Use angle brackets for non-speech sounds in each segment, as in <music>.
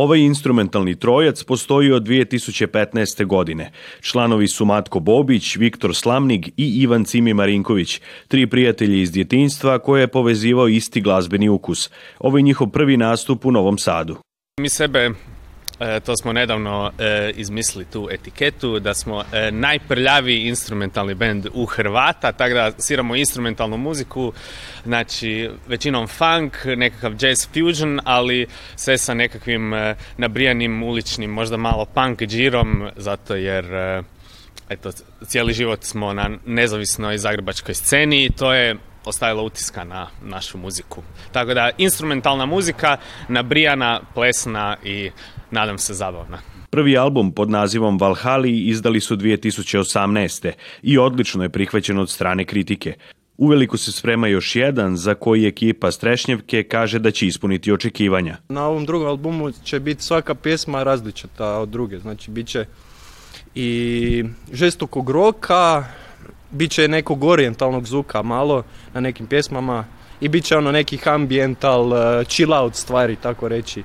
Ovaj instrumentalni trojac postoji od 2015. godine. Članovi su Matko Bobić, Viktor Slamnig i Ivan Cimi Marinković, tri prijatelji iz djetinstva koje je povezivao isti glazbeni ukus. Ovo je njihov prvi nastup u Novom Sadu. Mi sebe E, to smo nedavno e, izmislili tu etiketu, da smo e, najprljaviji instrumentalni band u Hrvata, tako da instrumentalnu muziku, znači većinom funk, nekakav jazz fusion, ali sve sa nekakvim nabrijanim uličnim, možda malo punk džirom, zato jer eto, cijeli život smo na nezavisnoj zagrebačkoj sceni i to je ostavilo utiska na našu muziku. Tako da, instrumentalna muzika, nabrijana, plesna i nadam se zabavna. Prvi album pod nazivom Valhali izdali su 2018. i odlično je prihvaćen od strane kritike. Uveliko se sprema još jedan za koji ekipa Strešnjevke kaže da će ispuniti očekivanja. Na ovom drugom albumu će biti svaka pjesma različita od druge, znači bit će i žestokog roka, bit će nekog orijentalnog zvuka malo na nekim pjesmama i bit će ono nekih ambiental, eh, chill out stvari tako reći.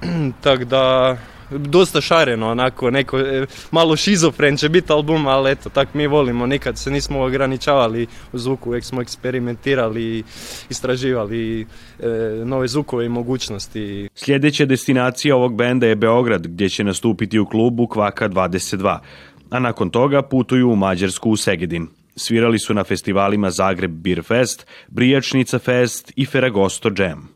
<clears throat> Tako da, dosta šareno, onako, neko, e, malo šizofren će biti album, ali eto, tak mi volimo, nikad se nismo ograničavali u zvuku, uvijek smo eksperimentirali, istraživali e, nove zvukove i mogućnosti. Sljedeća destinacija ovog benda je Beograd, gdje će nastupiti u klubu Kvaka 22, a nakon toga putuju u Mađarsku u Segedin. Svirali su na festivalima Zagreb Beer Fest, Brijačnica Fest i Feragosto Jam.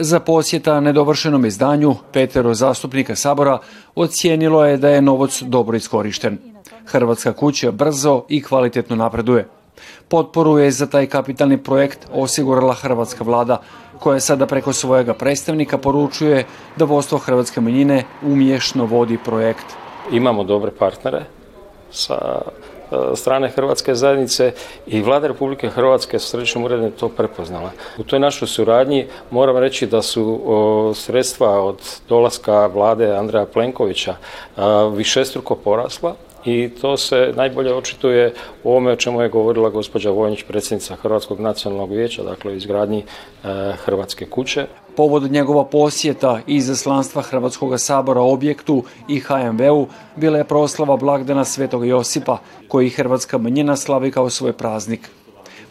Za posjeta nedovršenom izdanju petero zastupnika Sabora ocijenilo je da je novac dobro iskorišten. Hrvatska kuća brzo i kvalitetno napreduje. Potporu je za taj kapitalni projekt osigurala hrvatska vlada, koja sada preko svojega predstavnika poručuje da vodstvo Hrvatske manjine umješno vodi projekt. Imamo dobre partnere sa Eh, strane Hrvatske zajednice i Vlada Republike Hrvatske s središnjim uredom to prepoznala. U toj našoj suradnji moram reći da su sredstva od dolaska vlade Andreja Plenkovića eh, višestruko porasla i to se najbolje očituje u ovome o čemu je govorila gospođa Vojnić, predsjednica Hrvatskog nacionalnog vijeća, dakle izgradnji e, Hrvatske kuće. Povod njegova posjeta i izaslanstva Hrvatskog sabora objektu i HMV-u bila je proslava blagdana Svetog Josipa, koji Hrvatska manjina slavi kao svoj praznik.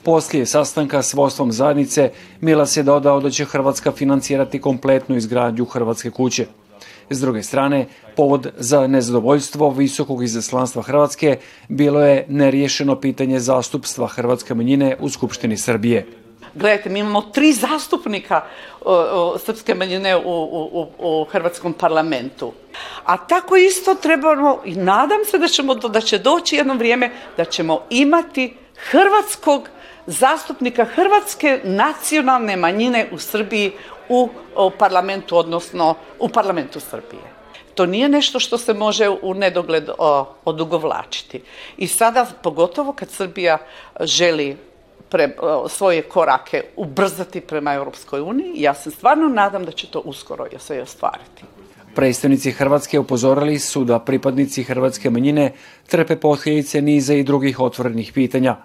Poslije sastanka s vodstvom zajednice, Milas je dodao da će Hrvatska financirati kompletnu izgradnju Hrvatske kuće. S druge strane, povod za nezadovoljstvo visokog izaslanstva Hrvatske bilo je neriješeno pitanje zastupstva Hrvatske manjine u Skupštini Srbije. Gledajte, mi imamo tri zastupnika srpske manjine u, Hrvatskom parlamentu. A tako isto trebamo, i nadam se ćemo, da će doći jedno vrijeme, da ćemo imati hrvatskog zastupnika hrvatske nacionalne manjine u Srbiji u parlamentu, odnosno u parlamentu Srbije. To nije nešto što se može u nedogled odugovlačiti. I sada, pogotovo kad Srbija želi svoje korake ubrzati prema Europskoj uniji, ja se stvarno nadam da će to uskoro se ostvariti. Predstavnici Hrvatske upozorili su da pripadnici hrvatske manjine trpe posljedice niza i drugih otvorenih pitanja,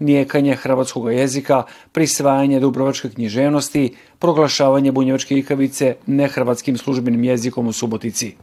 nijekanje hrvatskog jezika, prisvajanje dubrovačke književnosti, proglašavanje bunjevačke ikavice nehrvatskim službenim jezikom u Subotici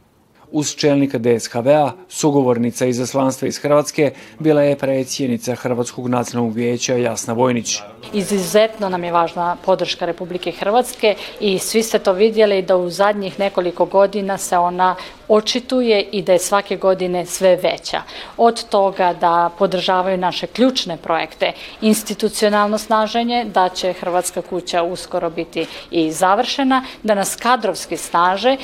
uz čelnika DSHV-a, sugovornica izaslanstva iz Hrvatske, bila je predsjednica Hrvatskog nacionalnog vijeća Jasna Vojnić. Izuzetno nam je važna podrška Republike Hrvatske i svi ste to vidjeli da u zadnjih nekoliko godina se ona očituje i da je svake godine sve veća. Od toga da podržavaju naše ključne projekte, institucionalno snaženje, da će Hrvatska kuća uskoro biti i završena, da nas kadrovski snaže.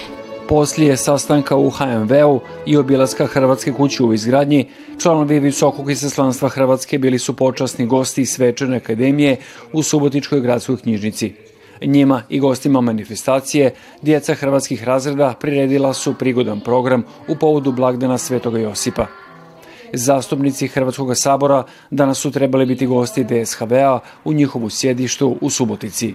Poslije sastanka u HMV-u i obilaska Hrvatske kuće u izgradnji, članovi Visokog izaslanstva Hrvatske bili su počasni gosti Svečane akademije u Subotičkoj gradskoj knjižnici. Njima i gostima manifestacije djeca hrvatskih razreda priredila su prigodan program u povodu blagdana Svetoga Josipa. Zastupnici Hrvatskog sabora danas su trebali biti gosti DSHV-a u njihovu sjedištu u Subotici.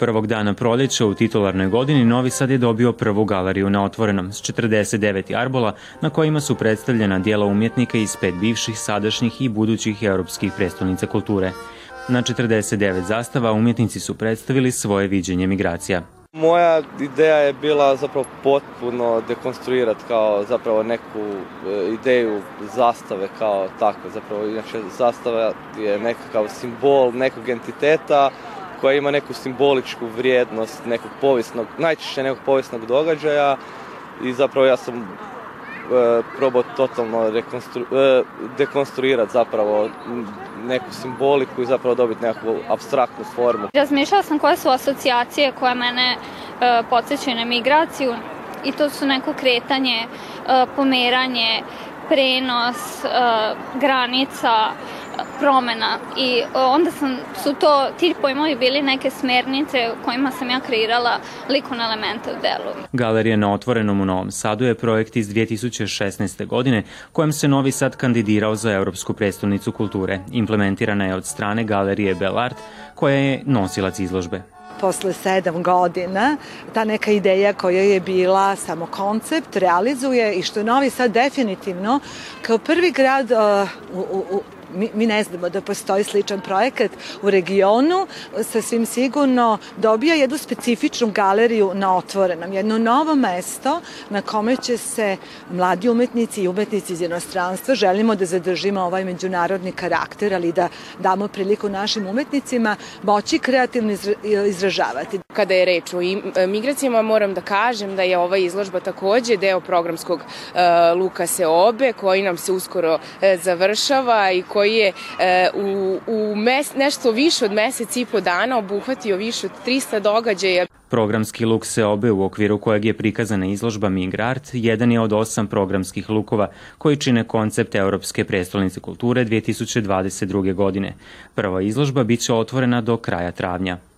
Prvog dana proljeća u titularnoj godini Novi Sad je dobio prvu galeriju na otvorenom s 49 arbola na kojima su predstavljena dijela umjetnika iz pet bivših, sadašnjih i budućih europskih predstavnica kulture. Na 49 zastava umjetnici su predstavili svoje viđenje migracija. Moja ideja je bila zapravo potpuno dekonstruirati kao zapravo neku e, ideju zastave kao tako. Zapravo inače zastava je nekakav simbol nekog entiteta koja ima neku simboličku vrijednost nekog povijesnog, najčešće nekog povijesnog događaja i zapravo ja sam e, probao totalno e, dekonstruirati zapravo neku simboliku i zapravo dobiti nekakvu abstraktnu formu. Razmišljala sam koje su asocijacije koje mene e, podsjećaju na migraciju i to su neko kretanje, e, pomeranje, prenos, e, granica, promena i e, onda sam, su to, ti pojmovi bili neke smernice kojima sam ja kreirala likovne elemente u delu. Galerija na Otvorenom u Novom Sadu je projekt iz 2016. godine kojem se Novi Sad kandidirao za Europsku predstavnicu kulture. Implementirana je od strane Galerije Belart koja je nosilac izložbe posle sedam godina ta neka ideja koja je bila samo koncept realizuje i što je Novi Sad definitivno kao prvi grad e, u, u, mi, mi ne znamo da postoji sličan projekat u regionu, sasvim sigurno dobija jednu specifičnu galeriju na otvorenom, jedno novo mesto na kome će se mladi umetnici i umetnici iz jednostranstva, želimo da zadržimo ovaj međunarodni karakter, ali da damo priliku našim umetnicima moći kreativno izražavati. Kada je reč o e, migracijama, moram da kažem da je ova izložba takođe deo programskog luka e, Luka Seobe, koji nam se uskoro e, završava i koji koji je e, u, nešto više od mjesec i po dana obuhvatio više od 300 događaja. Programski luk se obe u okviru kojeg je prikazana izložba Migrart jedan je od osam programskih lukova koji čine koncept Europske prestolnice kulture 2022. godine. Prva izložba bit će otvorena do kraja travnja.